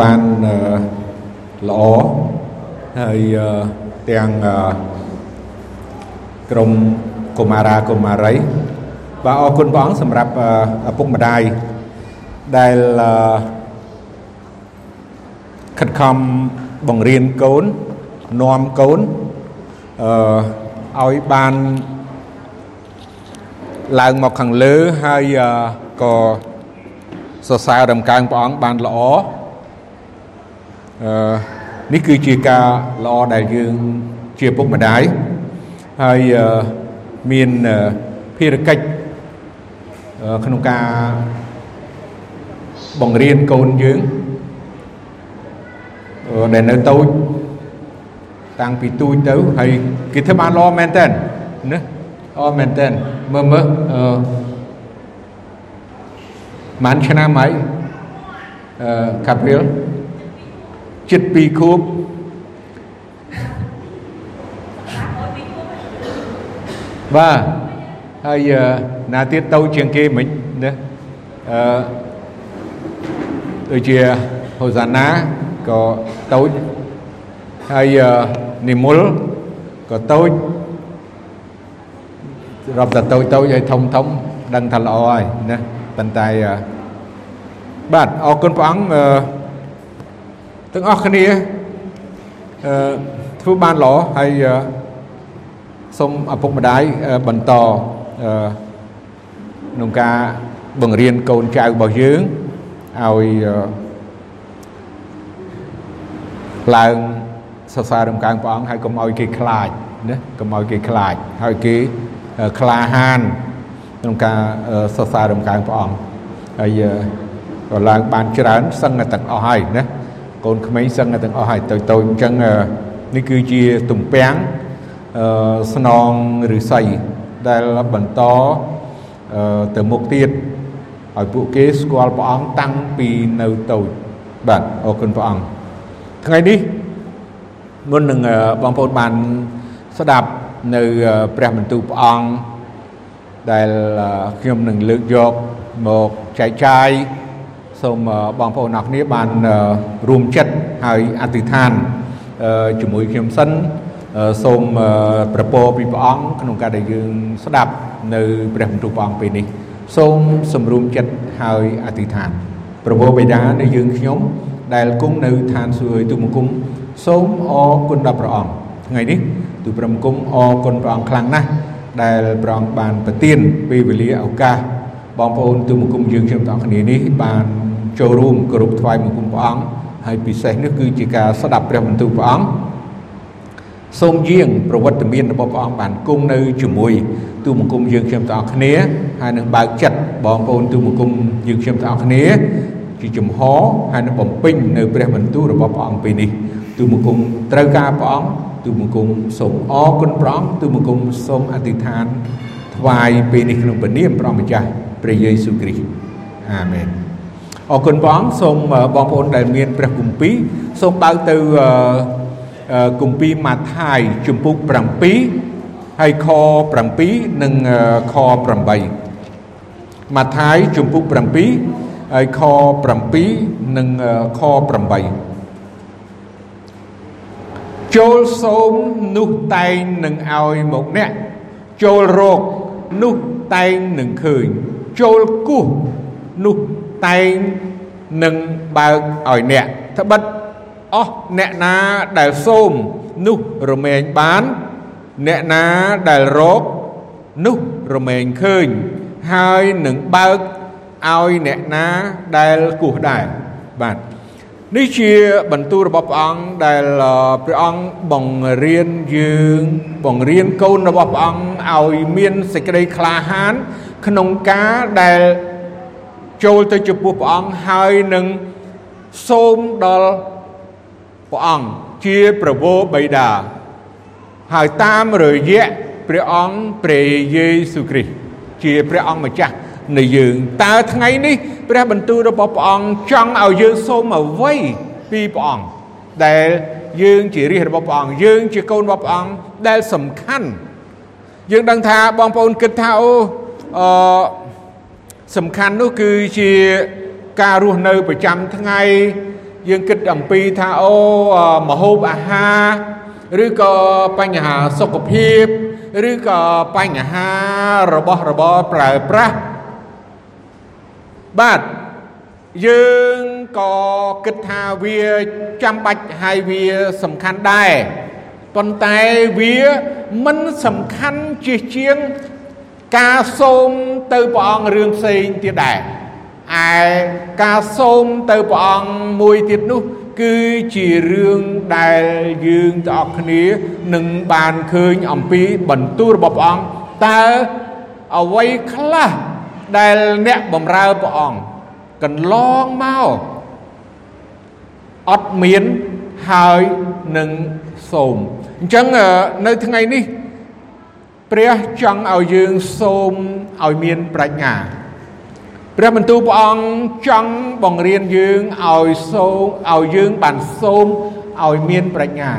បានល្អហើយទាំងក្រុមកុមារាកុមារីបាទអរគុណព្រះអង្គសម្រាប់ឪពុកម្ដាយដែលខិតខំបង្រៀនកូននាំកូនអឺឲ្យបានឡើងមកខាងលើហើយក៏សរសើររំកើងព្រះអង្គបានល្អអឺ នេះគឺជាការល្អដែលយើងជាពុកម្ដាយហើយមានភារកិច្ចក្នុងការបង្រៀនកូនយើងដែលនៅតូចតាំងពីទូចទៅហើយគេធ្វើបានល្អមែនតើណាល្អមែនតើមើលមើលអឺបានឆ្នាំហើយអឺកាព្រៀល ចិត្ត2ខួបបាទហើយណាទៀតតូចជាងគេមិញណាអឺដូចជាហូសាណាក៏តូចហើយនិមលក៏តូចរាប់តែតូចតូចហើយធំធំដឹងថាល្អហើយណាប៉ុន្តែបាទអរគុណព្រះអង្គ ទាំងអស់គ្នាអឺធ្វើបានល្អហើយសូមឪពុកម្ដាយបន្តក្នុងការបង្រៀនកូនចៅរបស់យើងឲ្យឡើងសរសើររំកើងព្រះអង្គហើយកុំឲ្យគេខ្លាចណាកុំឲ្យគេខ្លាចហើយគេក្លាហានក្នុងការសរសើររំកើងព្រះអង្គហើយក៏ឡើងបានច្រើនសឹងតែទាំងអស់ហើយណា កូនក្មេងសឹងតែទាំងអស់ហើយទៅទៅអញ្ចឹងនេះគឺជាទំពាំងស្នងឫស្សីដែលបន្តទៅមុខទៀតឲ្យពួកគេស្គាល់ព្រះអង្គតាំងពីនៅតូចបាទអរគុណព្រះអង្គថ្ងៃនេះមុននឹងបងប្អូនបានស្ដាប់នៅព្រះបន្ទូលព្រះអង្គដែលខ្ញុំនឹងលើកយកមកចែកចាយ សូមបងប្អូនអរគ្នាបានរួមចិត្តហើយអធិដ្ឋានជាមួយខ្ញុំសិនសូមប្រពោពីព្រះអង្គក្នុងការដែលយើងស្ដាប់នៅព្រះបន្ទូលព្រះអង្គពេលនេះសូមសម្រួមចិត្តហើយអធិដ្ឋានប្រពោបិតានៃយើងខ្ញុំដែលគង់នៅឋានសួគ៌ទូមង្គមសូមអរគុណដល់ព្រះអង្គថ្ងៃនេះទូព្រះមង្គមអរគុណព្រះអង្គខ្លាំងណាស់ដែលព្រះអង្គបានប្រទានពេលវេលាឱកាសបងប្អូនទូមង្គមយើងខ្ញុំទាំងអស់គ្នានេះបាន ចូលរួមគោរពថ្វាយបង្គំព្រះអង្គហើយពិសេសនេះគឺជាការស្ដាប់ព្រះបន្ទូលព្រះអង្គសូមយាងប្រវត្តិមានរបស់ព្រះអង្គបានគង់នៅជាមួយទូមង្គមយើងខ្ញុំទាំងអស់គ្នាហើយនឹងបើកចិត្តបងប្អូនទូមង្គមយើងខ្ញុំទាំងអស់គ្នាជាចំហហើយនឹងបំពេញនៅព្រះបន្ទូលរបស់ព្រះអង្គពេលនេះទូមង្គមត្រូវការព្រះអង្គទូមង្គមសូមអរគុណព្រះអង្គទូមង្គមសូមអធិដ្ឋានថ្វាយពេលនេះក្នុងព្រះនាមព្រះម្ចាស់ព្រះយេស៊ូវគ្រីស្ទអាមែន អរគុណព្រះអង្គសូមបងប្អូនដែលមានព្រះគម្ពីរសូមបើកទៅគម្ពីរម៉ាថាយជំពូក7ហើយខ7និងខ8ម៉ាថាយជំពូក7ហើយខ7និងខ8ចូលសូមនោះតែងនឹងឲ្យមកអ្នកចូលរកនោះតែងនឹងឃើញចូលគោះនោះ តែងនឹងបើកឲ្យអ្នកត្បិតអស់អ្នកណាដែលសូមនោះរមែងបាន អ្នកណាដែលរកនោះរមែងឃើញ ហើយនឹងបើកឲ្យអ្នកណាដែលគោះដែរបាទនេះជាបន្ទូលរបស់ព្រះអង្គដែលព្រះអង្គបង្រៀនយើងបង្រៀនកូនរបស់ព្រះអង្គឲ្យមានសេចក្តីក្លាហាន ក្នុងការដែល ចូលទៅចំពោះព្រះអង្គហើយនឹងសូមដល់ព្រះអង្គជាប្រវោបិតាហើយតាមរយៈព្រះអង្គព្រះយេស៊ូវគ្រីស្ទជាព្រះអង្គម្ចាស់នៃយើងតើថ្ងៃនេះព្រះបន្ទូលរបស់ព្រះអង្គចង់ឲ្យយើងសូមអ្វីពីព្រះអង្គដែលយើងជារាជរបស់ព្រះអង្គយើងជាកូនរបស់ព្រះអង្គដែលសំខាន់យើងដឹងថាបងប្អូនគិតថាអូអឺ សំខាន់នោះគឺជាការរស់នៅប្រចាំថ្ងៃយើងគិតអំពីថាអូមហូបអាហារឬក៏បញ្ហាសុខភាពឬក៏បញ្ហារបស់របរប្រើប្រាស់បាទយើងក៏គិតថាវាចាំបាច់ហើយវាសំខាន់ដែរប៉ុន្តែវាមិនសំខាន់ជាជាង ការសូមទៅព្រះអង្គរឿងផ្សេងទៀតដែរឯការសូមទៅព្រះអង្គមួយទៀតនោះ គឺជារឿងដែលយើងទាំងអស់គ្នានឹងបានឃើញអំពីបន្ទូលរបស់ព្រះអង្គតើអ្វីខ្លះដែលអ្នកបម្រើព្រះអង្គកន្លងមកអត់មានហើយនឹងសូមអញ្ចឹងនៅថ្ងៃនេះ ព្រះចង់ឲ្យយើងសូមឲ្យមានប្រាជ្ញាព្រះបន្ទូលព្រះអង្គចង់បង្រៀនយើងឲ្យសូមឲ្យយើងបានសូមឲ្យមានប្រាជ្ញា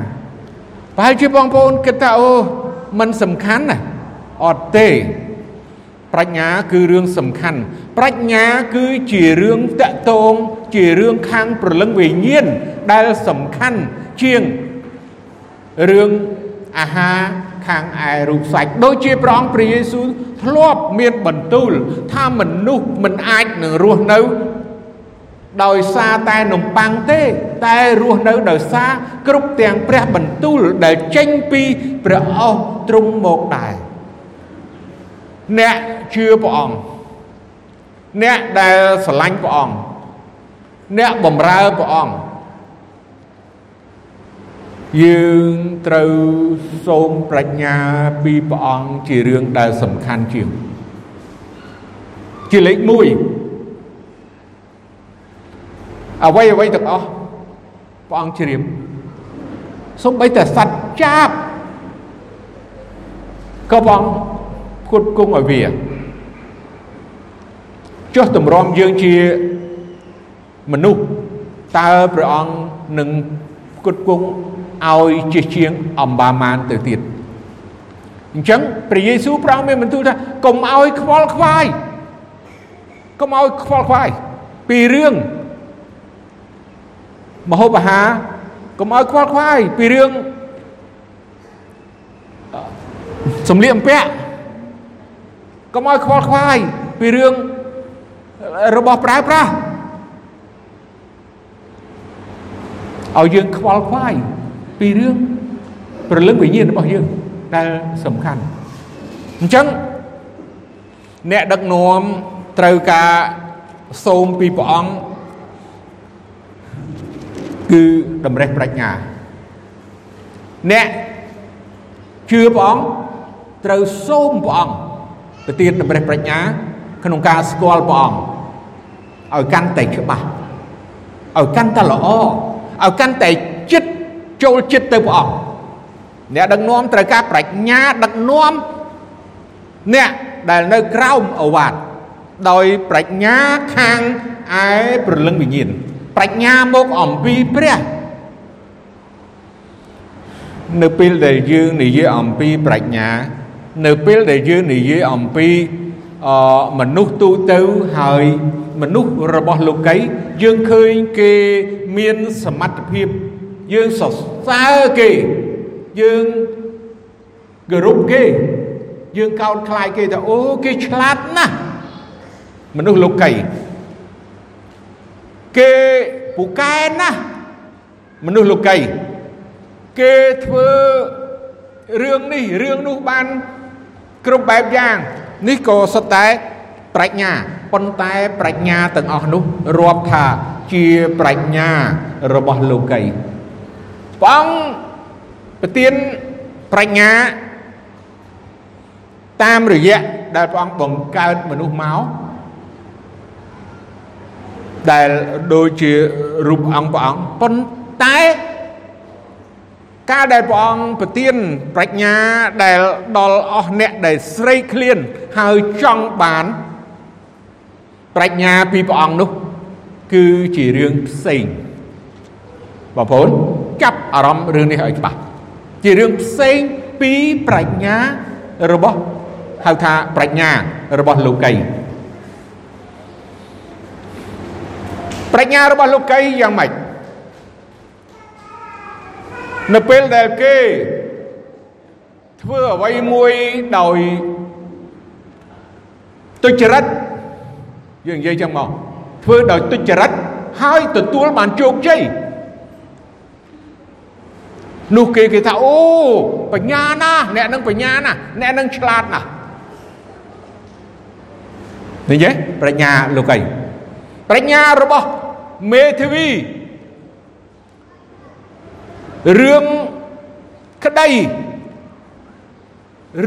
ប្រហែលជាបងប្អូនគិតថាអូมันសំខាន់ណាអត់ទេប្រាជ្ញាគឺរឿងសំខាន់ប្រាជ្ញាគឺជារឿងតកតងជារឿងខាងប្រលឹងវិញ្ញាណដែលសំខាន់ជាងរឿងអាហារ ខាងឯរូបសាច់ដូចជាព្រះអង្គព្រះយេស៊ូវធ្លាប់មានបន្ទូល ថាមនុស្សមិនអាចនឹងរស់នៅ ដោយសារតែនំប៉័ងទេ តែរស់នៅដោយសារគ្រប់ទាំងព្រះបន្ទូលដែលចេញពីព្រះអស់ទ្រង់មកដែរអ្នកជឿព្រះអង្គអ្នកដែលស្រឡាញ់ព្រះអង្គអ្នកបម្រើព្រះអង្គ យើងត្រូវសូមប្រាជ្ញាពីព្រះអង្គជារឿងដែលសំខាន់ជាងជាលេខ1អ្វីអ្វីទាំងអស់ព្រះអង្គជ្រាបសូម្បីតែសត្វចាបក៏ព្រះអង្គផ្គត់ផ្គង់ឲ្យវាចុះតម្រាំយើងជាមនុស្សតើព្រះអង្គនឹងផ្គត់ផ្គង់ ឲ្យជាជាងអំបាមានទៅទៀតអញ្ចឹងព្រះយេស៊ូវព្រះអង្គមានបន្ទូលថាកុំឲ្យខ្វល់ខ្វាយកុំឲ្យខ្វល់ខ្វាយពីរឿងមហូបអាហារកុំឲ្យខ្វល់ខ្វាយពីរឿងសំលៀកបំពាក់កុំឲ្យខ្វល់ខ្វាយពីរឿងរបស់ប្រើប្រាស់ឲ្យយើងខ្វល់ខ្វាយ ពីរឿងប្រលឹងវិញ្ញាណរបស់យើងដែលសំខាន់អញ្ចឹងអ្នកដឹកនាំត្រូវការសូមពីព្រះអង្គគឺតម្រេះប្រាជ្ញាអ្នកជឿព្រះអង្គត្រូវសូមព្រះអង្គប្រទានតម្រេះប្រាជ្ញា ក្នុងការស្គាល់ព្រះអង្គឲ្យកាន់តែច្បាស់ឲ្យកាន់តែល្អឲ្យកាន់តែ ចិត្តចូលចិត្តទៅព្រះអង្គអ្នកដឹកនាំត្រូវការប្រាជ្ញាដឹកនាំអ្នកដែលនៅក្រោមអវាទដោយប្រាជ្ញាខាងឯព្រលឹងវិញ្ញាណប្រាជ្ញាមកអំពីព្រះនៅពេលដែលយើងនិយាយអំពីប្រាជ្ញា នៅពេលដែលយើងនិយាយអំពីអមនុស្សទូទៅហើយមនុស្សរបស់លោកីយើងឃើញគេមានសមត្ថភាព យើងសរសើរគេយើងគោរពគេយើងកោតខ្លាចគេថាអូគេឆ្លាតណាស់មនុស្សលោកីគេពូកែណាស់មនុស្សលោកីគេធ្វើរឿងនេះរឿងនោះបានគ្រប់បែបយ៉ាងនេះក៏សុទ្ធតែប្រាជ្ញាប៉ុន្តែប្រាជ្ញាទាំងអស់នោះរាប់ថាជាប្រាជ្ញារបស់លោកី ព្រះអង្គប្រទានប្រាជ្ញាតាមរយៈដែលព្រះអង្គបង្កើតមនុស្សមកដែលដូចជារូបអង្គព្រះអង្គប៉ុន្តែការដែលព្រះអង្គប្រទានប្រាជ្ញាដែលដល់អស់អ្នកដែលស្រេកឃ្លានហើយចង់បានប្រាជ្ញាពីព្រះអង្គនោះ គឺជារឿងផ្សេងបងប្អូន ចាប់អារម្មណ៍រឿងនេះឲ្យច្បាស់ជារឿងផ្សេងពីប្រាជ្ញារបស់ហៅថាប្រាជ្ញារបស់លោកីប្រាជ្ញារបស់លោកីយ៉ាងម៉េចនៅពេលដែលគេធ្វើអ្វីមួយដោយទុច្ចរិតយើងនិយាយចឹងមកធ្វើដោយទុច្ចរិតហើយទទួលបានជោគជ័យ នោះគេគេថាអូបញ្ញាណាស់អ្នកនឹងបញ្ញាណាស់អ្នកនឹងឆ្លាតណាស់និយាយប្រាជ្ញាលោកីប្រាជ្ញារបស់មេធាវីរឿងក្តី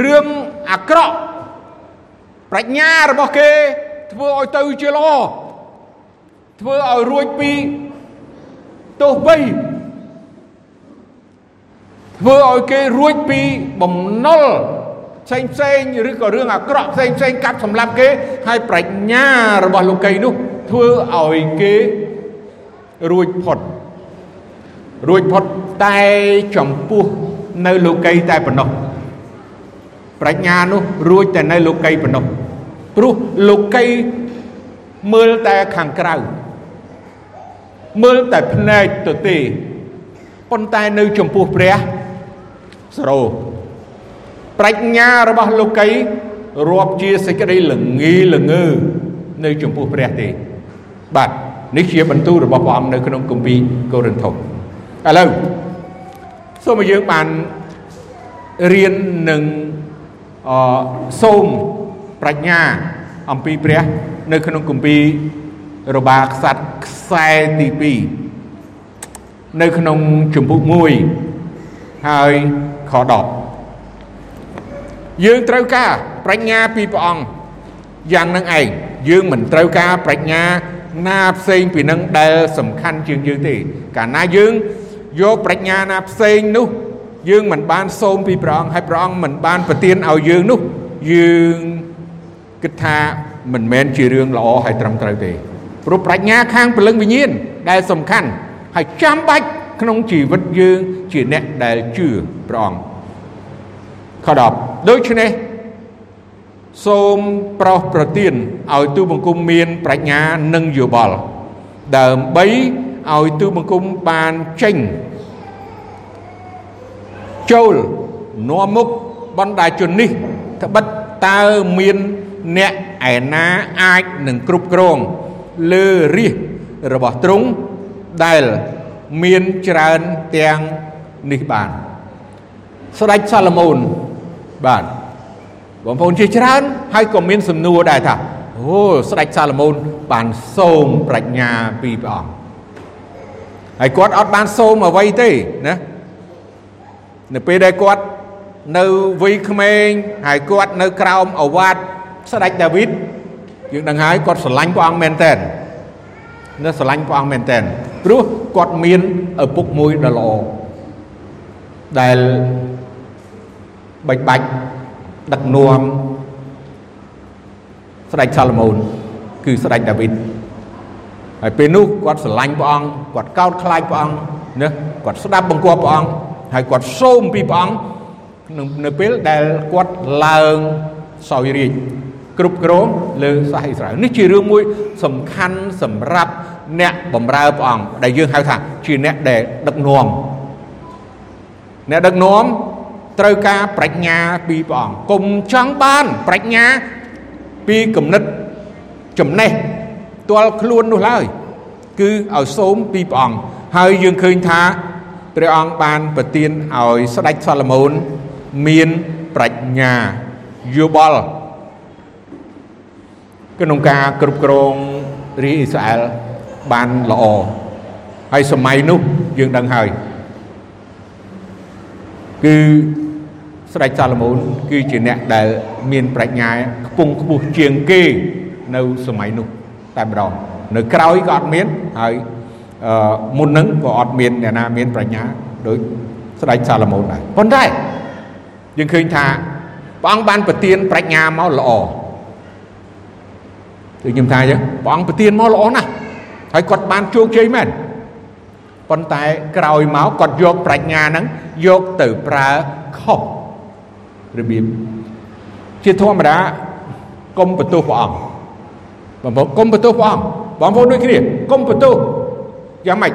រឿងអាក្រក់ប្រាជ្ញារបស់គេធ្វើឲ្យទៅជាល្អធ្វើឲ្យរួចពីទោសបី ធ្វើឲ្យគេរួចពីបំណុលផ្សេងផ្សេងឬក៏រឿងអាក្រក់ផ្សេងផ្សេងកាប់សម្លាប់គេហើយប្រាជ្ញារបស់លោកីនោះធ្វើឲ្យគេរួចផុតរួចផុតតែចំពោះនៅលោកីតែប៉ុណ្ណោះប្រាជ្ញានោះរួចតែនៅលោកីប៉ុណ្ណោះព្រោះលោកីមើលតែខាងក្រៅមើលតែភ្នែកទៅទេប៉ុន្តែនៅចំពោះព្រះ សរោប្រាជ្ញារបស់លោកីរាប់ជាសេចក្តីល្ងីល្ងើនៅចំពោះព្រះទេបាទនេះជាបន្ទូលរបស់ព្រះអង្គនៅក្នុងគម្ពីរកូរិនថូសឥឡូវសូមឲ្យយើងបានរៀននឹងអសូមប្រាជ្ញាអំពីព្រះនៅក្នុងគម្ពីររបាខ្សាត់ខ្សែទី2នៅក្នុងជំពូក1ហើយ ខ10យើងត្រូវការប្រាជ្ញាពីព្រះអង្គយ៉ាងនឹងឯងយើងមិនត្រូវការប្រាជ្ញាណាផ្សេងពីនឹងដែលសំខាន់ជាងយើងទេ កាលណាយើងយកប្រាជ្ញាណាផ្សេងនោះយើងមិនបានសូមពីព្រះអង្គហើយព្រះអង្គមិនបានប្រទានឲ្យយើងនោះយើងគិតថាមិនមែនជារឿងល្អហើយត្រឹមត្រូវទេព្រោះប្រាជ្ញាខាងព្រលឹងវិញ្ញាណដែលសំខាន់ហើយចាំបាច់ ក្នុងជីវិតយើងជាអ្នកដែលជឿព្រះអង្គខ10ដូច្នេះសូមប្រោសប្រទានឲ្យទូបង្គំមានប្រាជ្ញានិងយោបល់ដើម្បីឲ្យទូបង្គំបានចេញចូលនាំមុខបណ្ដាជននេះត្បិតតើមានអ្នកឯណាអាចនឹងគ្រប់គ្រងលើរាជរបស់ទ្រង់ដែល មានច្រើនទាំងនេះបានស្ដេចសាឡូមោនបាទបងប្អូនជាច្រើនហើយក៏មានសំណួរដែរថាអូស្ដេចសាឡូមោនបានសូមប្រាជ្ញាពីព្រះអង្គហើយគាត់អត់បានសូមអ្វីទេណានៅពេលដែលគាត់នៅវ័យក្មេងហើយគាត់នៅក្រោមអវាទស្ដេចដាវីតយើងដឹងហើយគាត់ស្រឡាញ់ព្រះអង្គមែនតើនៅស្រឡាញ់ព្រះអង្គមែនតើ ព្រោះគាត់មានឪពុកមួយដ៏ល្អដែលបាច់បាច់ដឹកនាំស្ដេចសាឡូមោនគឺស្ដេចដាវីតហើយពេលនោះគាត់ស្រឡាញ់ព្រះអង្គគាត់កោតខ្លាចព្រះអង្គណាគាត់ស្ដាប់បង្គាប់ព្រះអង្គហើយគាត់សូមពីព្រះអង្គនៅពេលដែលគាត់ឡើងសោយរាជគ្រប់គ្រងលើសាសអ៊ីស្រាអែលនេះជារឿងមួយសំខាន់សម្រាប់ អ្នកបម្រើព្រះអង្គដែលយើងហៅថាជាអ្នកដែលដឹកនាំអ្នកដឹកនាំត្រូវការប្រាជ្ញាពីព្រះអង្គកុំចង់បានប្រាជ្ញាពីគំនិតចំណេះទាល់ខ្លួននោះឡើយ គឺឲ្យសូមពីព្រះអង្គហើយយើងឃើញថាព្រះអង្គបានប្រទានឲ្យស្ដេចសាឡូមោនមានប្រាជ្ញាយោបល់ក្នុងការគ្រប់គ្រងរាជអ៊ីស្រាអែល បានល្អហើយសម័យនោះយើងដឹងហើយគឺស្ដេចសាឡូមោនគឺជាអ្នកដែលមានប្រាជ្ញាខ្ពង់ខ្ពស់ជាងគេនៅសម័យនោះតែម្ដងនៅក្រោយក៏អត់មានហើយអឺមុននឹងក៏អត់មានអ្នកណាមានប្រាជ្ញាដូចស្ដេចសាឡូមោនដែរប៉ុន្តែយើងឃើញថាព្រះអង្គបានប្រទានប្រាជ្ញាមកល្អគឺខ្ញុំថាអញ្ចឹងព្រះអង្គប្រទានមកល្អណាស់ ហើយគាត់បានជោគជ័យមែនប៉ុន្តែក្រោយមកគាត់យកប្រាជ្ញាហ្នឹងយកទៅប្រើខុសរបៀបជាធម្មតាកុំបន្ទោសព្រះអង្គបងប្អូនកុំបន្ទោសព្រះអង្គបងប្អូនដូចគ្នាកុំបន្ទោសយ៉ាងម៉េច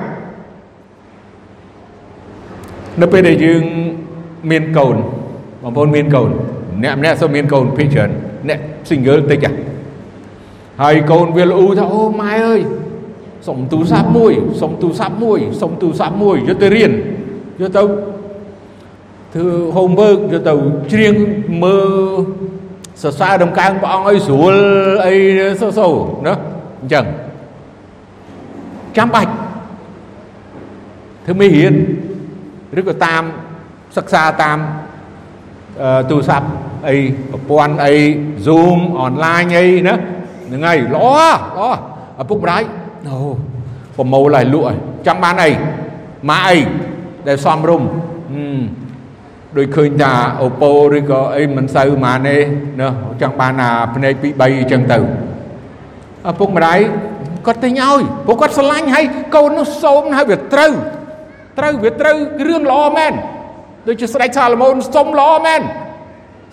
នៅពេលដែលយើងមានកូនបងប្អូនមានកូនអ្នកម្នាក់សូមមានកូនភិកច្រើនអ្នក single តិចហ่ะហើយកូនវាល្អូថាអូម៉ែអើយ សុំទូរស័ព្ទមួយសុំទូរស័ព្ទមួយសុំទូរស័ព្ទមួយយកទៅរៀនយកទៅធ្វើ homework យកទៅច្រៀងមើលសរសើរដំកើងព្រះអង្គឲ្យស្រួលអីសូសូណាអញ្ចឹងចាំបាច់ធ្វើមេរៀនឬក៏តាមសិក្សាតាមទូរស័ព្ទអីប្រព័ន្ធអី Zoom online អីណាហ្នឹងហើយល្អល្អឪពុកម្ដាយ អូប្រមូលឲ្យលក់ឲ្យចង់បានអីម៉ាអីដែលសំរុំដូចឃើញថាអូប៉ូឬក៏អីមិនសូវម៉ាទេណាចង់បានអាភ្នែកពី3អញ្ចឹងទៅឪពុកម្ដាយគាត់ទិញឲ្យព្រោះគាត់ស្រឡាញ់ហើយកូននោះសូមហើយវាត្រូវត្រូវវាត្រូវរឿងល្អមែនដូចជាស្ដេចសាឡូមោនសុំល្អមែន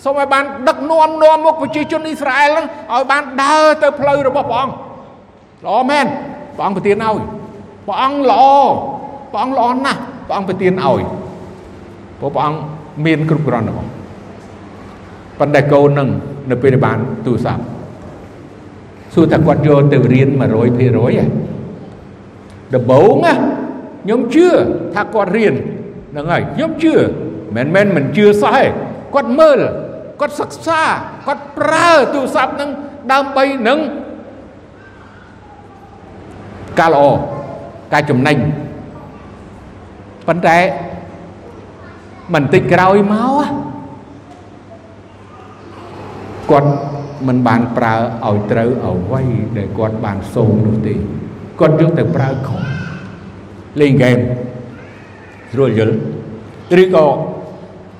សូមឲ្យបានដឹកនាំនាំមុខប្រជាជនអ៊ីស្រាអែលហ្នឹងឲ្យបានដើរទៅផ្លូវរបស់ព្រះអង្គល្អមែន ព្រះអង្គប្រទានឲ្យព្រះអង្គល្អព្រះអង្គល្អណាស់ព្រះអង្គប្រទានឲ្យព្រោះព្រះអង្គមានគ្រប់គ្រាន់របស់ប៉ុន្តែកូននឹងនៅពេលដែលបានទូរស័ព្ទសួរថាគាត់យកទៅរៀន100%ហ៎ដំបូងណាខ្ញុំជឿថាគាត់រៀនហ្នឹងហើយខ្ញុំជឿមិនមែនមិនជឿសោះទេគាត់មើលគាត់សិក្សាគាត់ប្រើទូរស័ព្ទហ្នឹងដើម្បីនឹង ការល្អការចំណេញប៉ុន្តែបន្តិចក្រោយមកគាត់មិនបានប្រើឲ្យត្រូវអ្វីដែលគាត់បានសូមនោះទេគាត់យកទៅប្រើខុសលេងហ្គេមស្រួលយល់ឬក៏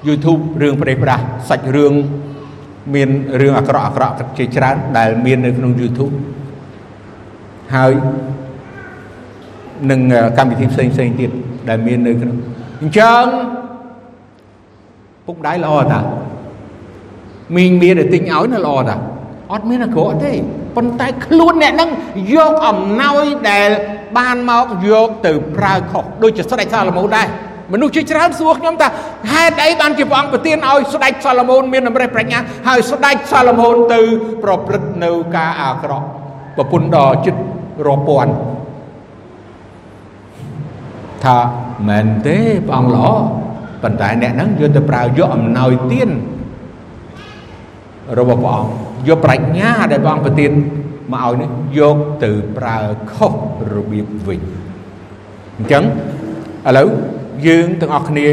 YouTube រឿងប្រេះប្រាស់សាច់រឿងមានរឿងអាក្រក់អាក្រក់ជាច្រើនដែលមាននៅក្នុង YouTube ហើយ នឹងកម្មវិធីផ្សេងផ្សេងទៀតដែលមាននៅក្នុងអញ្ចឹងពុកម្ដាយល្អតាមីងមានតែទិញឲ្យនៅល្អតាអត់មានអាក្រក់ទេប៉ុន្តែខ្លួនអ្នកនឹងយកអំណោយដែលបានមកយកទៅប្រើខុសដូចជាស្ដេចសាឡូមោនដែរមនុស្សជាច្រើនសួរខ្ញុំថាហេតុអីបានជាព្រះអង្គប្រទានឲ្យស្ដេចសាឡូមោនមានអំរេះប្រាជ្ញាហើយស្ដេចសាឡូមោនទៅប្រព្រឹត្តនៅការអាក្រក់ប្រពន្ធដល់ចិត្តរាប់ពាន់ ថាមែនទេព្រះអង្គល្អប៉ុន្តែអ្នកហ្នឹងយកទៅប្រើយកអំណោយទានរបស់ព្រះអង្គយកប្រាជ្ញាដែលព្រះអង្គប្រទានមកឲ្យនេះយកទៅប្រើខុសរបៀបវិញអញ្ចឹងឥឡូវយើងទាំងអស់គ្នា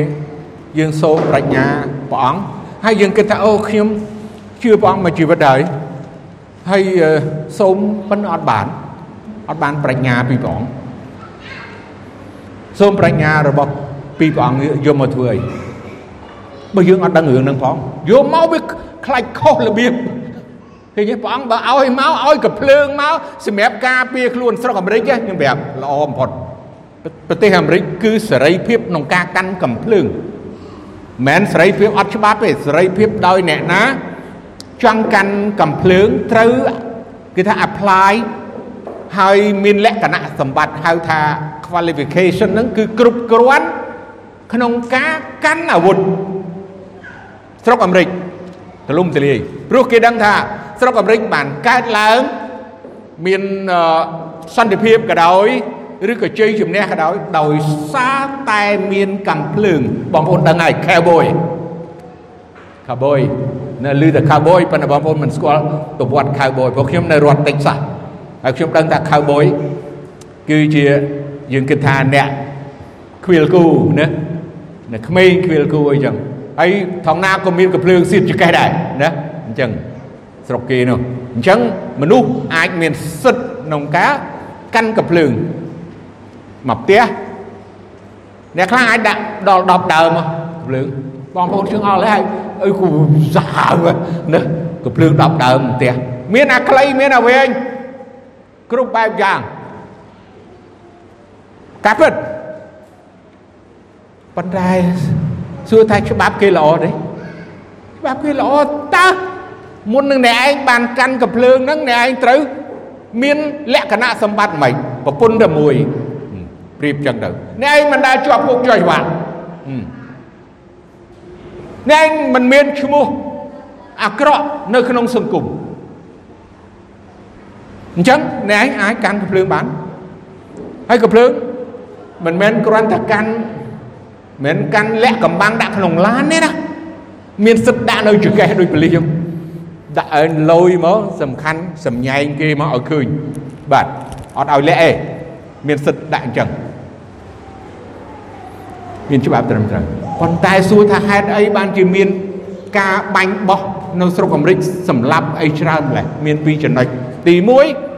យើងសូមប្រាជ្ញាព្រះអង្គហើយយើងគិតថាអូខ្ញុំជឿព្រះអង្គមួយជីវិតហើយហើយសូមប៉ុន្តែអត់បានអត់បានប្រាជ្ញាពីព្រះអង្គ សូមប្រាជ្ញារបស់ពីព្រះអង្គយកមកធ្វើអីបើយើងអត់ដឹងរឿងហ្នឹងផងយកមកវាខ្លាច់ខុសរបៀបឃើញទេព្រះអង្គបើឲ្យមកឲ្យកភ្លើងមកសម្រាប់ការពារខ្លួនស្រុកអាមេរិកខ្ញុំប្រាប់ល្អបំផុតប្រទេសអាមេរិកគឺសេរីភាពក្នុងការកាន់កំភ្លើងមិនសេរីភាពអត់ច្បាប់ទេសេរីភាពដោយអ្នកណាចង់កាន់កំភ្លើងត្រូវគេថា apply ហើយមានលក្ខណៈសម្បត្តិហៅថា qualification ហ្នឹងគឺគ្រប់គ្រាន់ក្នុងការកាន់អាវុធស្រុកអាមេរិកទលំទលាយព្រោះគេដឹងថាស្រុកអាមេរិកបានកើតឡើងមានសន្តិភាពក៏ដោយឬក៏ជ័យជំនះក៏ដោយដោយសារតែមានកំភ្លើងបងប្អូនដឹងហើយ cowboy cowboy នៅឮតែ cowboy ប៉ុន្តែបងប្អូនមិនស្គាល់ប្រវត្តិ cowboy ព្រោះខ្ញុំនៅរដ្ឋ Texas ហើយខ្ញុំដឹងថា cowboy គឺជា យើងគិតថាអ្នកខ្វៀលគូណាអ្នកក្មេងខ្វៀលគូអីចឹងហើយថងណាក៏មានកំភ្លើងសៀតចកេះដែរណាអញ្ចឹងស្រុកគេនោះអញ្ចឹងមនុស្សអាចមានសិទ្ធក្នុងការកាន់កំភ្លើងមកផ្ទះអ្នកខ្លះអាចដាក់ដល់10ដើមកំភ្លើងបងប្អូនជើងអល់ហើយអីគូសាវណាកំភ្លើង10ដើមផ្ទះមានអាខ្លីមានអាវែងគ្រប់បែបយ៉ាង កាពិតប៉ុន្តែសួរថាច្បាប់គេល្អទេច្បាប់គេល្អតើមុននឹងអ្នកឯងបានកាន់កំភ្លើងហ្នឹងអ្នកឯងត្រូវមានលក្ខណៈសម្បត្តិមិនប្រពន្ធតែមួយប្រៀបចឹងទៅអ្នកឯងមិនដែលជាប់គុកចុយវ៉ាន់អ្នកឯងមិនមានឈ្មោះអាក្រក់នៅក្នុងសង្គមអញ្ចឹងអ្នកឯងអាចកាន់កំភ្លើងបានហើយកំភ្លើង មិនមែនគ្រាន់តែកាន់មិនកាន់លាក់កំបាំងដាក់ក្នុងឡានទេណាមានសិទ្ធដាក់នៅចង្កេះដូចប៉លិសចឹងដាក់ឲ្យលយមកសំខាន់សំញែងគេមកឲ្យឃើញបាទអត់ឲ្យលាក់ទេមានសិទ្ធដាក់អញ្ចឹងមានច្បាប់ត្រឹមត្រូវប៉ុន្តែសួរថាហេតុអីបានជាមានការបាញ់បោះនៅស្រុកអាមេរិកសម្លាប់អីច្រើនម្ល៉េះមានពីរចំណុចទី1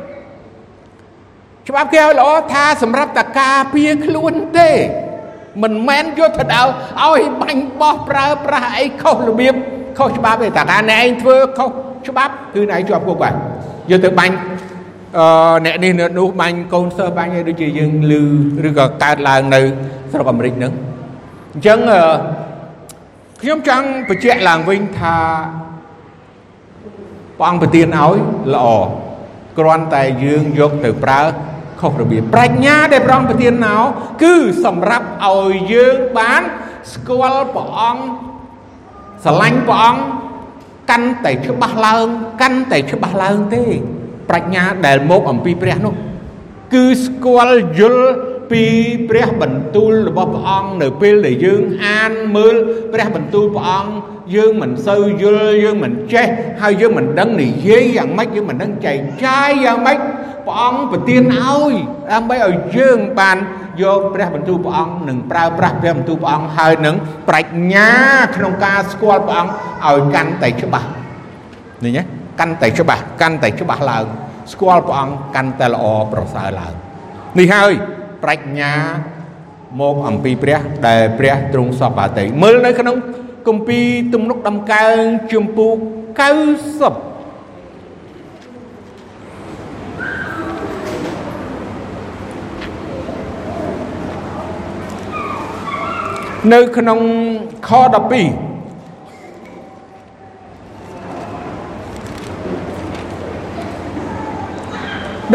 ច្បាប់គេឲ្យល្អថាសម្រាប់តការពារខ្លួនទេមិនមែនយកទៅដល់ឲ្យបាញ់បោះប្រើប្រាស់អីខុសរបៀបខុសច្បាប់ទេតែថាអ្នកឯងធ្វើខុសច្បាប់គឺអ្នកឯងជាប់គុកបាទយកទៅបាញ់អឺអ្នកនេះអ្នកនោះបាញ់កូនសិស្សបាញ់ឲ្យដូចជាយើងឮឬក៏កើតឡើងនៅស្រុកអាមេរិកហ្នឹងអញ្ចឹងខ្ញុំចង់បញ្ជាក់ឡើងវិញថាព្រះអង្គប្រទានឲ្យល្អគ្រាន់តែយើងយកទៅប្រើ ខុសរបៀបប្រាជ្ញាដែលព្រះអង្គប្រទានមកគឺសម្រាប់ឲ្យយើងបានស្គាល់ព្រះអង្គស្រឡាញ់ព្រះអង្គកាន់តែច្បាស់ឡើងកាន់តែច្បាស់ឡើងទេ ប្រាជ្ញាដែលមកអំពីព្រះនោះគឺស្គាល់យល់ពីព្រះបន្ទូលរបស់ព្រះអង្គនៅពេលដែលយើងអានមើលព្រះបន្ទូលព្រះអង្គ យើងមិនសូវយល់យើងមិនចេះហើយយើងមិនដឹងនិយាយយ៉ាងម៉េចយើងមិនដឹងចែកចាយយ៉ាងម៉េចព្រះអង្គប្រទានឲ្យដើម្បីឲ្យយើងបានយកព្រះបន្ទូលព្រះអង្គនិងប្រើប្រាស់ព្រះបន្ទូលព្រះអង្គហើយនឹងប្រាជ្ញាក្នុងការស្គាល់ព្រះអង្គឲ្យកាន់តែច្បាស់នេះណាកាន់តែច្បាស់កាន់តែច្បាស់ឡើងស្គាល់ព្រះអង្គកាន់តែល្អប្រសើរឡើងនេះហើយប្រាជ្ញាមកអំពីព្រះដែលព្រះទ្រង់សពបាតីមើលនៅក្នុង គម្ពីរទំនុកដំកើងជំពូក90នៅក្នុងខ12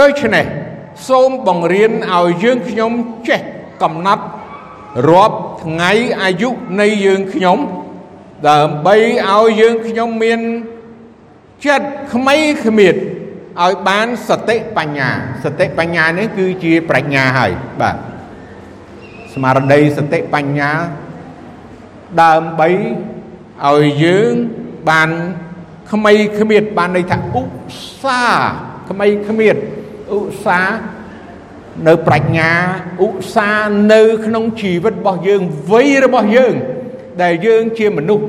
ដូច្នេះសូមបង្រៀនឲ្យយើងខ្ញុំចេះកំណត់រាប់ថ្ងៃអាយុនៃយើងខ្ញុំ ដើម្បីឲ្យយើងខ្ញុំមានចិត្តក្មៃគ្មៀតឲ្យបានសតិបញ្ញាសតិបញ្ញានេះគឺជាប្រាជ្ញាហើយបាទស្មារតីសតិបញ្ញាដើម្បីឲ្យយើងបានក្មៃគ្មៀតបានន័យថាឧស្សាហ៍ក្មៃគ្មៀតឧស្សាហ៍នៅប្រាជ្ញាឧស្សាហ៍នៅក្នុងជីវិតរបស់យើងវ័យរបស់យើង ដែលយើងជាមនុស្ស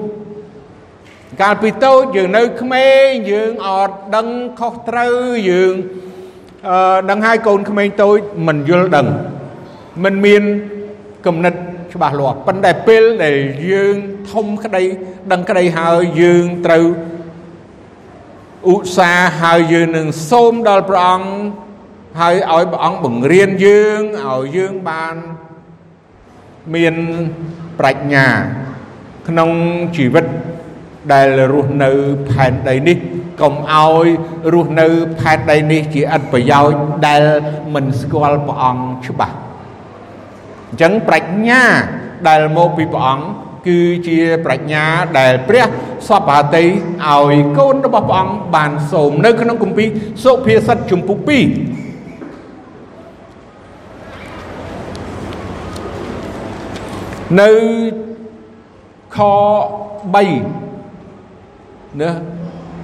កាលពីតូចយើងនៅក្មេងយើងអត់ដឹងខុសត្រូវយើងអឺដឹងហើយកូនក្មេងតូចមិនយល់ដឹងមិនមានគំនិតច្បាស់លាស់ប៉ុន្តែពេលដែលយើងធំក្តីដឹងក្តីហើយយើងត្រូវឧស្សាហ៍ហើយយើងនឹងសូមដល់ព្រះអង្គហើយឲ្យព្រះអង្គបង្រៀនយើងឲ្យយើងបានមានប្រាជ្ញា ក្នុងជីវិតដែលរស់នៅផែនដីនេះកុំឲ្យរស់នៅផែនដីនេះជាឥតប្រយោជន៍ដែលមិនស្គាល់ព្រះអង្គច្បាស់អញ្ចឹងប្រាជ្ញាដែលមកពីព្រះអង្គគឺជាប្រាជ្ញាដែលព្រះសពហាតីឲ្យកូនរបស់ព្រះអង្គបានសូមនៅក្នុងគម្ពីរសុភាសិតជំពូក2នៅ ខ3ណា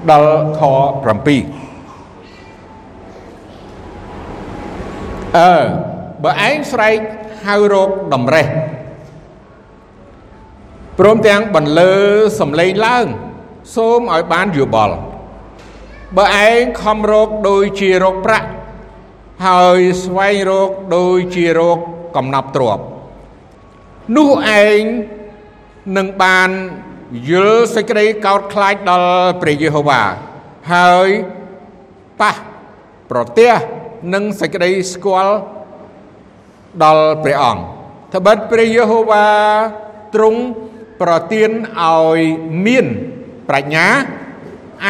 ដល់ខ7អឺបើឯងស្រែកហៅរោគតម្រេះព្រមទាំងបន្លឺសំឡេងឡើង សូមឲ្យបានយោបល់បើឯងខំរោគដូចជារោគប្រាក់ហើយស្វែងរោគដូចជារោគកំណប់ទ្រព្យនោះឯង នឹងបានយល់សេចក្តីកោតខ្លាចដល់ព្រះយេហូវ៉ាហើយប៉ះប្រទះនឹងសេចក្តីស្គាល់ដល់ព្រះអង្គត្បិតព្រះយេហូវ៉ាទ្រង់ប្រទានឲ្យមានប្រាជ្ញា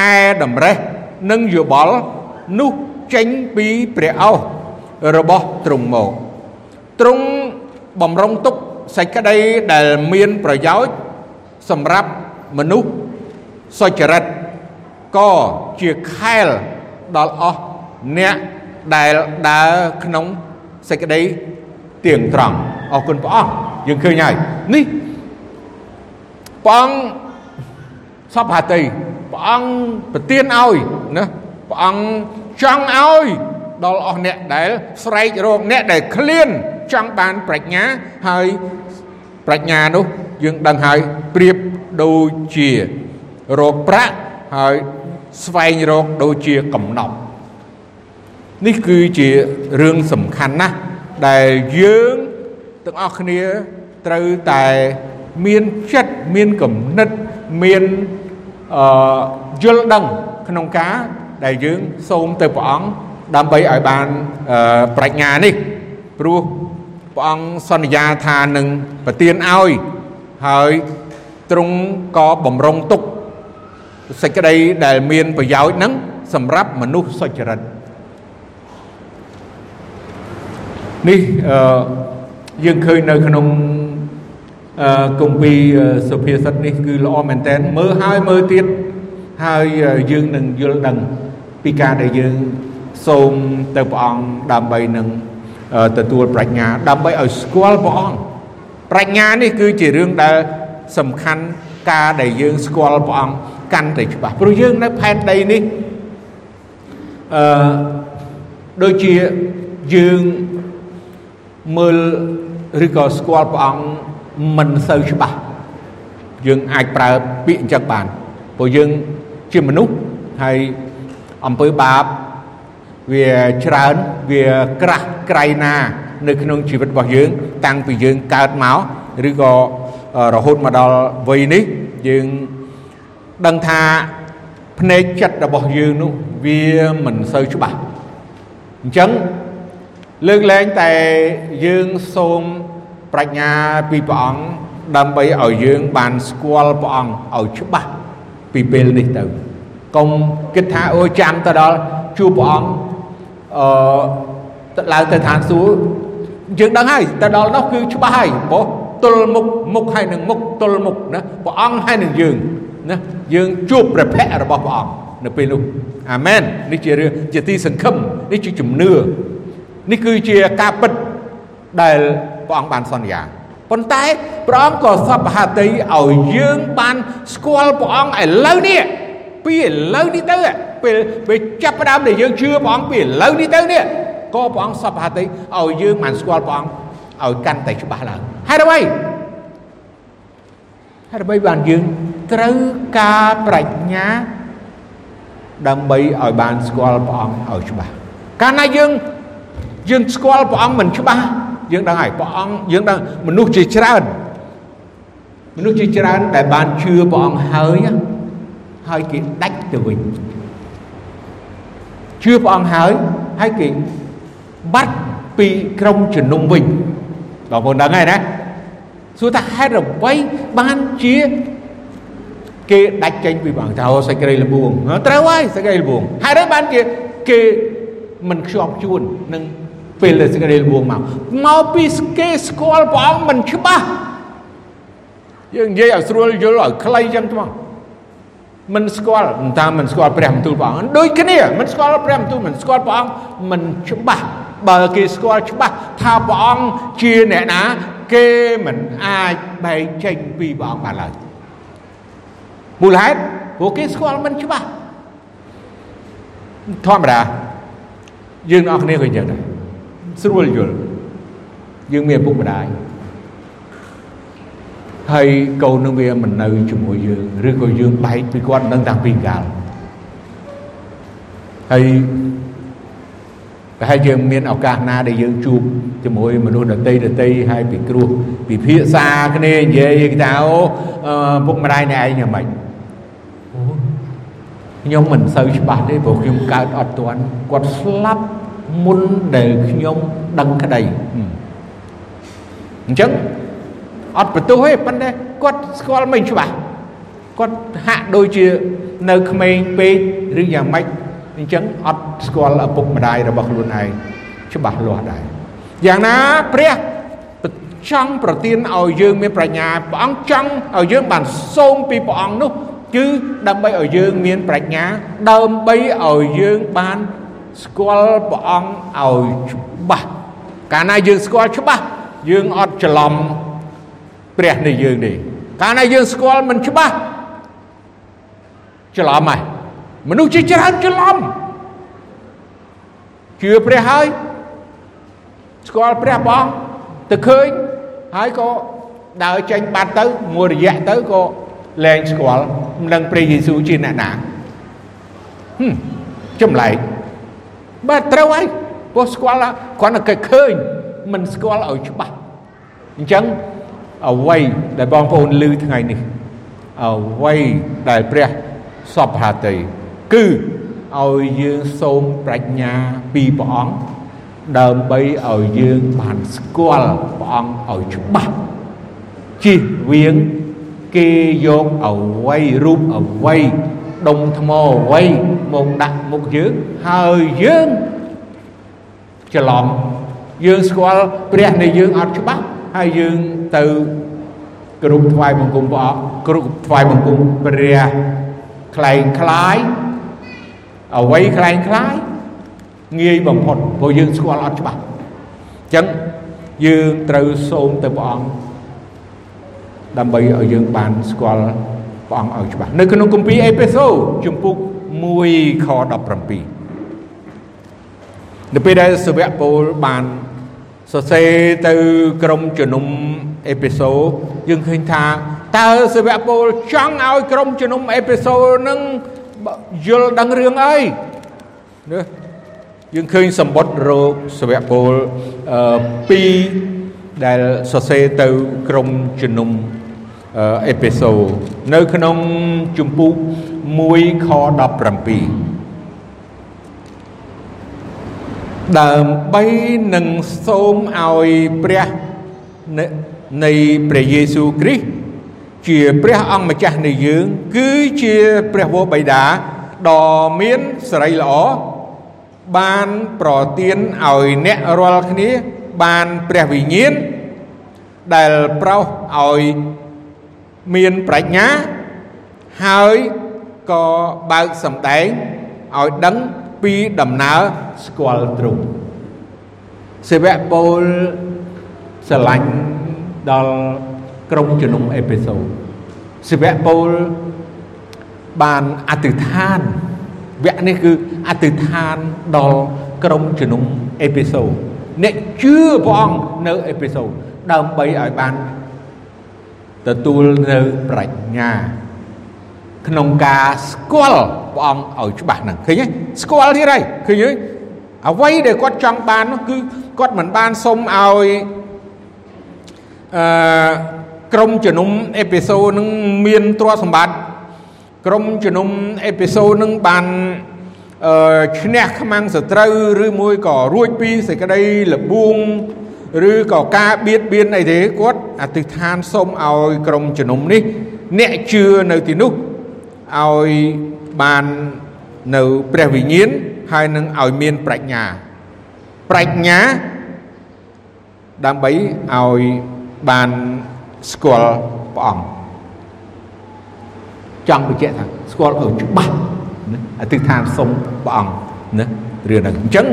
ឯតម្រេះនិងយោបល់នោះចេញពីព្រះអោសរបស់ទ្រង់មកទ្រង់បំរុងទុក សេចក្តីដែលមានប្រយោជន៍សម្រាប់មនុស្សសុចរិតក៏ជាខែលដល់អស់អ្នកដែលដើរក្នុងសេចក្តីទៀងត្រង់អរគុណព្រះអង្គយើងឃើញហើយនេះព្រះអង្គសពហតីព្រះអង្គប្រទានឲ្យណាព្រះអង្គចង់ឲ្យដល់អស់អ្នកដែលស្រែករកអ្នកដែលឃ្លាន ចង់បានប្រាជ្ញាហើយប្រាជ្ញានោះយើងដឹងហើយប្រៀបដូចជារកប្រាក់ហើយស្វែងរកដូចជាកំណប់នេះគឺជារឿងសំខាន់ណាស់ដែលយើងទាំងអស់គ្នាត្រូវតែមានចិត្តមានគំនិតមានអឺយល់ដឹងក្នុងការដែលយើងសូមទៅព្រះអង្គដើម្បីឲ្យបានប្រាជ្ញានេះព្រោះ ព្រះអង្គសន្យាថានឹងប្រទានឲ្យហើយទ្រង់ក៏បំរុងទុកសេចក្តីដែលមានប្រយោជន៍ហ្នឹងសម្រាប់មនុស្សសុចរិតនេះអឺយើងឃើញនៅក្នុងអឺគម្ពីរសុភាសិតនេះគឺល្អមែនតើមើលហើយមើលទៀតហើយយើងនឹងយល់ដឹងពីការដែលយើងសូមទៅព្រះអង្គដើម្បីនឹង ទទួលប្រាជ្ញា ដើម្បីឲ្យស្គាល់ព្រះអង្គប្រាជ្ញានេះគឺជារឿងដែលសំខាន់ការដែលយើងស្គាល់ព្រះអង្គកាន់តែច្បាស់ព្រោះយើងនៅផែនដីនេះអឺដូចជាយើងមើលឬក៏ស្គាល់ព្រះអង្គមិនសូវច្បាស់យើងអាចប្រើពាក្យអញ្ចឹងបានព្រោះយើងជាមនុស្សហើយអំពើបាប វាច្រើនវាក្រាស់ក្រៃណានៅក្នុងជីវិតរបស់យើង តាំងពីយើងកើតមកឬក៏រហូតមកដល់វ័យនេះយើងដឹងថាភ្នែកចិត្តរបស់យើងនោះវាមិនសូវច្បាស់អញ្ចឹងលើកលែងតែយើងសូមប្រាជ្ញាពីព្រះអង្គដើម្បីឲ្យយើងបានស្គាល់ព្រះអង្គឲ្យច្បាស់ពីពេលនេះទៅកុំគិតថាអូចាំទៅដល់ជួបព្រះអង្គ អឺឡើងទៅឋានសួគ៌យើងដឹងហើយទៅដល់នោះគឺច្បាស់ហើយបងទល់មុខមុខហើយនឹងមុខទល់មុខណាព្រះអង្គហើយនឹងយើងណាយើងជួបព្រះភ័ក្ត្ររបស់ព្រះអង្គនៅពេលនោះអាមែននេះជារឿងជាទីសង្ឃឹមនេះជាជំនឿនេះគឺជាការពិតដែលព្រះអង្គបានសន្យាប៉ុន្តែព្រះអង្គក៏សពហតីឲ្យយើងបានស្គាល់ព្រះអង្គឥឡូវនេះ ពីឥឡូវនេះទៅពេលពេលចាប់ផ្ដើមដែលយើងជឿព្រះអង្គពីឥឡូវនេះទៅនេះក៏ព្រះអង្គសពហតីឲ្យយើងបានស្គាល់ព្រះអង្គឲ្យកាន់តែច្បាស់ឡើងហេតុអ្វីហេតុអ្វីបានយើងត្រូវការប្រាជ្ញា ដើម្បីឲ្យបានស្គាល់ព្រះអង្គឲ្យច្បាស់កាលណាយើងយើងស្គាល់ព្រះអង្គមិនច្បាស់យើងដឹងហើយព្រះអង្គយើងដឹងមនុស្សជាច្រើនមនុស្សជាច្រើនដែលបានជឿព្រះអង្គហើយ ហើយគេដាច់ទៅវិញជឿព្រះអង្គហើយហើយគេបាត់ពីក្រុមជំនុំវិញបងប្អូនដឹងហើយណាសួរថាហេតុអ្វីបានជាគេដាច់ចេញពីព្រះអង្គថាសេចក្តីល្បួងត្រូវហើយសេចក្តីល្បួងហេតុអីបានជាគេមិនខ្ជាប់ជួននឹងពេលដែលសេចក្តីល្បួងមកមកពីគេស្គាល់ព្រះអង្គមិនច្បាស់យើងនិយាយឲ្យស្រួលយល់ឲ្យខ្លីចឹងទៅ មិនស្គាល់តាមមិនស្គាល់ព្រះបន្ទូលព្រះអង្គដូចគ្នាមិនស្គាល់ព្រះបន្ទូលមិនស្គាល់ព្រះអង្គមិនច្បាស់បើគេស្គាល់ច្បាស់ថាព្រះអង្គជាអ្នកណា គេមិនអាចបែកចេញពីព្រះអង្គបានឡើយមូលហេតុព្រោះគេស្គាល់មិនច្បាស់ធម្មតាយើងអ្នកគ្នាក៏អញ្ចឹងដែរស្រួលយល់យើងមានឪពុកម្ដាយ ហើយកូននឹងវាមិននៅជាមួយយើងឬក៏យើងបែកពីគាត់នឹងតាំងពីកាលហើយប្រហែលជាមានឱកាសណាដែលយើងជួបជាមួយមនុស្សដតីដតីហើយពីគ្រោះពិភាក្សាគ្នានិយាយគេថាអូពុកម្ដាយអ្នកឯងយ៉ាងម៉េចខ្ញុំមិនសូវច្បាស់ទេព្រោះខ្ញុំកើតអត់ទាន់គាត់ស្លាប់មុនដែលខ្ញុំដឹងក្តីអញ្ចឹង អត់បន្ទោសទេប៉ុន្តែគាត់ស្គាល់មិនច្បាស់គាត់ហាក់ដូចជានៅក្មេងពេកឬយ៉ាងម៉េចអញ្ចឹងអត់ស្គាល់ឪពុកម្ដាយរបស់ខ្លួនឯងច្បាស់លាស់ដែរយ៉ាងណាព្រះចង់ប្រទានឲ្យយើងមានប្រាជ្ញាព្រះអង្គចង់ឲ្យយើងបានសូមពីព្រះអង្គនោះគឺដើម្បីឲ្យយើងមានប្រាជ្ញាដើម្បីឲ្យយើងបានស្គាល់ព្រះអង្គឲ្យច្បាស់កាលណាយើងស្គាល់ច្បាស់យើងអត់ច្រឡំ ព្រះនៃយើងទេកាលណាយើងស្គាល់មិនច្បាស់ច្រឡំហើយមនុស្សជាច្រើនច្រឡំជឿព្រះហើយស្គាល់ព្រះព្រះអង្គទៅឃើញហើយក៏ដើរចេញបាត់ទៅមួយរយៈទៅក៏លែងស្គាល់មិនដឹងព្រះយេស៊ូវជាអ្នកណាហឹមចម្លែកបាទត្រូវហើយព្រោះស្គាល់គ្រាន់តែគេឃើញមិនស្គាល់ឲ្យច្បាស់អញ្ចឹង អ្វីដែលបងប្អូនឮថ្ងៃនេះអ្វីដែលព្រះសពហាតីគឺឲ្យយើងសូមប្រាជ្ញាពីព្រះអង្គដើម្បីឲ្យយើងបានស្គាល់ព្រះអង្គឲ្យច្បាស់ជិះវៀងគេយកអ្វីរូបអ្វីដុំថ្មអ្វីមកដាក់មុខយើងហើយយើងច្រឡំយើងស្គាល់ព្រះនៃយើងអត់ច្បាស់ ហើយយើងទៅគ្រប់ថ្វាយបង្គំព្រះអង្គគ្រប់ថ្វាយបង្គំព្រះខ្លែងខ្លាយអ្វីខ្លែងខ្លាយងាយបំផុតព្រោះយើងស្គាល់អត់ច្បាស់អញ្ចឹងយើងត្រូវសូមទៅព្រះអង្គដើម្បីឲ្យយើងបានស្គាល់ព្រះអង្គឲ្យច្បាស់នៅក្នុងគម្ពីរអេផេសូជំពូក1ខ17នៅពេលដែលសាវកពូលបាន សរសេរទៅក្រុមជំនុំអេពីសូយើងឃើញថាតើសាវកពូលចង់ឲ្យក្រុមជំនុំអេពីសូនឹងយល់ដឹងរឿងអីណាយើងឃើញសម្បត្តិរោគសាវកពូល2ដែលសរសេរទៅក្រុមជំនុំអេពីសូនៅក្នុងជំពូក1ខ17 ដើម្បីនឹងសូមឲ្យព្រះនៃព្រះយេស៊ូវគ្រីស្ទជាព្រះអង្គម្ចាស់នៃយើង គឺជាព្រះវរបិតាដ៏មានសេរីល្អបានប្រទានឲ្យអ្នករាល់គ្នា បានព្រះវិញ្ញាណដែលប្រោសឲ្យមានប្រាជ្ញាហើយក៏បើកសម្ដែងឲ្យដឹង ពីដំណើរស្គាល់ទ្រង់សេវៈបូលស្រឡាញ់ដល់ក្រុមជំនុំអេពីសូសេវៈបូលបានអធិដ្ឋានវគ្គនេះគឺអធិដ្ឋានដល់ក្រុមជំនុំអេពីសូអ្នកជឿព្រះអង្គនៅអេពីសូដើម្បីឲ្យបានទទួលនៅប្រាជ្ញា ក្នុងការស្គាល់ព្រះអង្គឲ្យច្បាស់ហ្នឹងឃើញទេស្គាល់ទៀតហើយឃើញទេអ្វីដែលគាត់ចង់បាននោះគឺគាត់មិនបានសុំឲ្យអឺក្រុមជំនុំអេពីសូតនឹងមានទ្រព្យសម្បត្តិក្រុមជំនុំអេពីសូតនឹងបានអឺឈ្នះខ្មាំងសត្រូវឬមួយក៏រួចពីសេចក្តីលបួងឬក៏ការបៀតបៀនអីទេគាត់អធិដ្ឋានសូមឲ្យក្រុមជំនុំនេះ អ្នកជឿនៅទីនោះ ឲ្យបាននៅព្រះវិញ្ញាណហើយនឹងឲ្យមានប្រាជ្ញាប្រាជ្ញាដើម្បីឲ្យបានស្គាល់ព្រះអង្គចង់បញ្ជាក់ថាស្គាល់ឲ្យច្បាស់ណាអធិដ្ឋានសុំព្រះអង្គណារឿងហ្នឹងអញ្ចឹង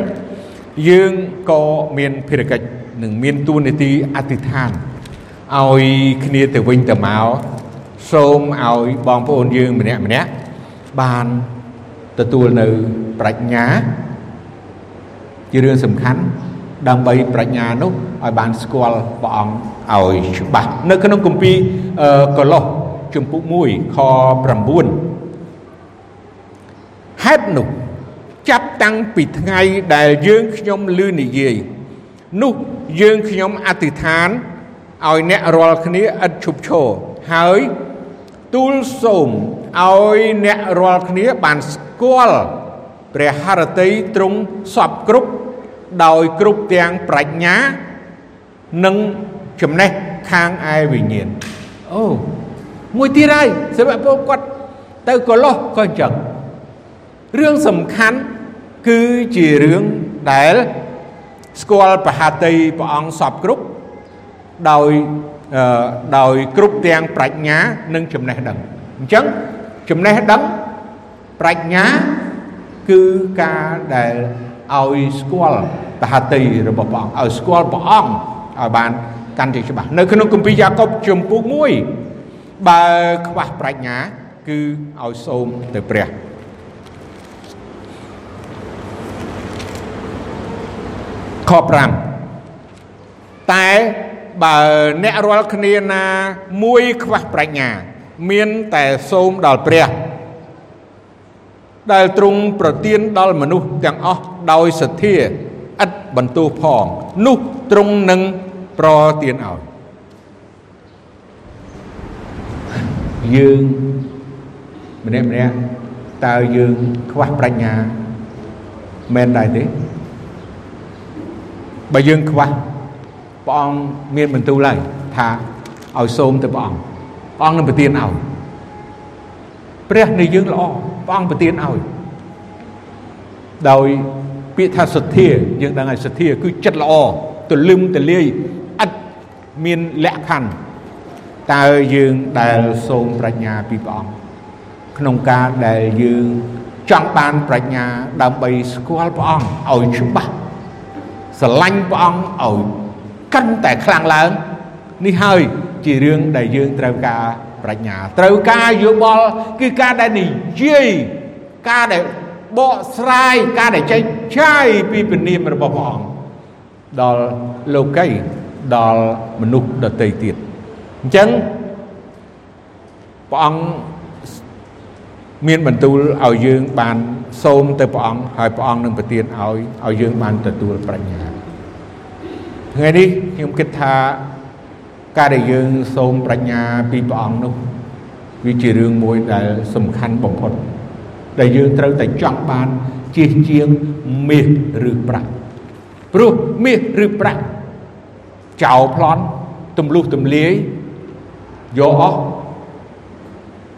យើងក៏មានភារកិច្ចនឹងមានទួនាទីអធិដ្ឋានឲ្យគ្នាទៅវិញទៅមក សូមឲ្យបងប្អូនយើងម្នាក់ម្នាក់បានទទួលនៅប្រាជ្ញាជារឿងសំខាន់ដើម្បីប្រាជ្ញានោះឲ្យបានស្គាល់ព្រះអង្គឲ្យច្បាស់នៅក្នុងគម្ពីរកូឡូសជំពូក1ខ9ហេតុនោះចាប់តាំងពីថ្ងៃដែលយើងខ្ញុំលឺនិយាយនោះយើងខ្ញុំអធិដ្ឋានឲ្យអ្នករាល់គ្នាឥតឈប់ឈរហើយ ទូលសូមឲ្យអ្នករាល់គ្នាបានស្គាល់ព្រះハរតីទ្រង់សពគ្រប់ដោយគ្រប់ទាំងប្រាជ្ញា និងចំណេះខាងឯវិញ្ញាណអូមួយទៀតហើយសម្រាប់ពួកគាត់ទៅកលោះក៏អញ្ចឹងរឿងសំខាន់គឺជារឿងដែលស្គាល់ប្រហាតីព្រះអង្គសពគ្រប់ដោយ ដោយគ្រប់ទាំងប្រាជ្ញានិងចំណេះដឹងអញ្ចឹងចំណេះដឹងប្រាជ្ញាគឺការដែលឲ្យស្គាល់តហតីរបស់ព្រះអង្គឲ្យស្គាល់ព្រះអង្គឲ្យបានកាន់តែច្បាស់នៅក្នុងគម្ពីរយ៉ាកុបជំពូក1បើខ្វះប្រាជ្ញា គឺឲ្យសូមទៅព្រះខ5តែ បើអ្នករាល់គ្នាណាមួយខ្វះប្រាជ្ញា មានតែសូមដល់ព្រះ ដែលទ្រង់ប្រទានដល់មនុស្សទាំងអស់ដោយសទ្ធាឥតបន្ទោសផង នោះទ្រង់នឹងប្រទានឲ្យយើងម្នាក់ម្នាក់តើយើងខ្វះប្រាជ្ញាមែនដែរទេបើយើងខ្វះ ព្រះអង្គមានបន្ទូលហើយថាឲ្យសូមទៅព្រះអង្គព្រះអង្គនឹងប្រទានឲ្យព្រះនៃយើងល្អព្រះអង្គប្រទានឲ្យដោយពាក្យថាសទ្ធាយើងដឹងហើយសទ្ធាគឺចិត្តល្អទលឹមទលាយឥតមានលក្ខខណ្ឌតើយើងដែលសូមប្រាជ្ញាពីព្រះអង្គក្នុងការដែលយើងចង់បានប្រាជ្ញាដើម្បីស្គាល់ព្រះអង្គឲ្យច្បាស់ស្រឡាញ់ព្រះអង្គឲ្យ កាន់តែខ្លាំងឡើងនេះហើយជារឿងដែលយើងត្រូវការប្រាជ្ញាត្រូវការយោបល់គឺការដែលនិយាយការដែលបកស្រាយការដែលចែកចាយពីពនាមរបស់ព្រះអង្គដល់លោកីដល់មនុស្សដទៃទៀតអញ្ចឹងព្រះអង្គមានបន្ទូលឲ្យយើងបានសូមទៅព្រះអង្គហើយព្រះអង្គនឹងប្រទានឲ្យឲ្យយើងបានទទួលប្រាជ្ញា ថ្ងៃនេះខ្ញុំគិតថាការដែលយើងសូមប្រាជ្ញាពីព្រះអង្គនោះវាជារឿងមួយដែលសំខាន់បំផុតដែលយើងត្រូវតែចង់បានជាជាងមាសឬប្រាក់ព្រោះមាសឬប្រាក់ចោលប្លន់ទម្លុះទម្លាយយកអស់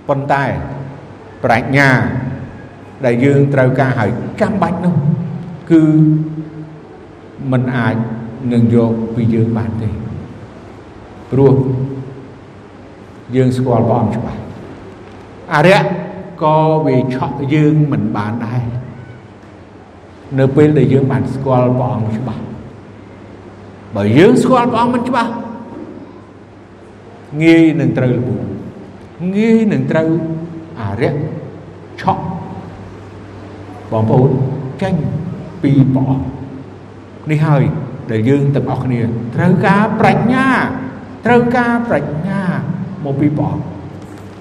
ប៉ុន្តែប្រាជ្ញាដែលយើងត្រូវការឲ្យចាំបាច់នោះគឺมันអាច នឹងយកពីយើងបានទេព្រោះយើងស្គាល់ព្រះអង្គច្បាស់អរិយក៏វាឆក់យើងមិនបានដែរនៅពេលដែលយើងបានស្គាល់ព្រះអង្គច្បាស់បើយើងស្គាល់ព្រះអង្គមិនច្បាស់ងាយនឹងត្រូវលួងងាយនឹងត្រូវអរិយឆក់បងប្អូនចេញពីព្រះអង្គនេះហើយ ដែលយើងទាំងអស់គ្នាត្រូវការប្រាជ្ញាត្រូវការប្រាជ្ញាមកពីព្រះអង្គ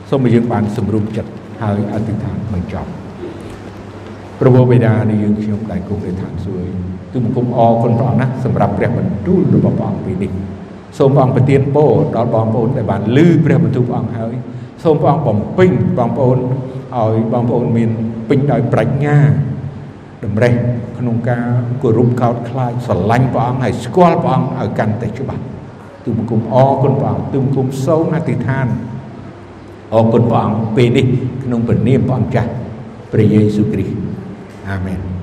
សូមឲ្យយើងបានសម្រុំចិត្តហើយអធិដ្ឋានបញ្ចប់ព្រះបិតានៃយើងខ្ញុំដែលគង់នៅឋានសួគ៌ទូបង្គំអរគុណព្រះអង្គណាសម្រាប់ព្រះបន្ទូលរបស់ព្រះអង្គពេលនេះសូមព្រះអង្គប្រទានពរដល់បងប្អូនដែលបានឮព្រះបន្ទូលព្រះអង្គហើយសូមព្រះអង្គបំពេញបងប្អូនឲ្យបងប្អូនមានពេញដោយប្រាជ្ញា តម្រេះក្នុងការគោរពកោតខ្លាចស្រឡាញ់ព្រះអង្គហើយស្គាល់ព្រះអង្គឲ្យកាន់តែច្បាស់ទូបង្គំអរគុណព្រះអង្គទូបង្គំសូមអធិដ្ឋានអរគុណព្រះអង្គពេលនេះក្នុងព្រះនាមព្រះអង្គចាស់ព្រះយេស៊ូវគ្រីស្ទអាមែន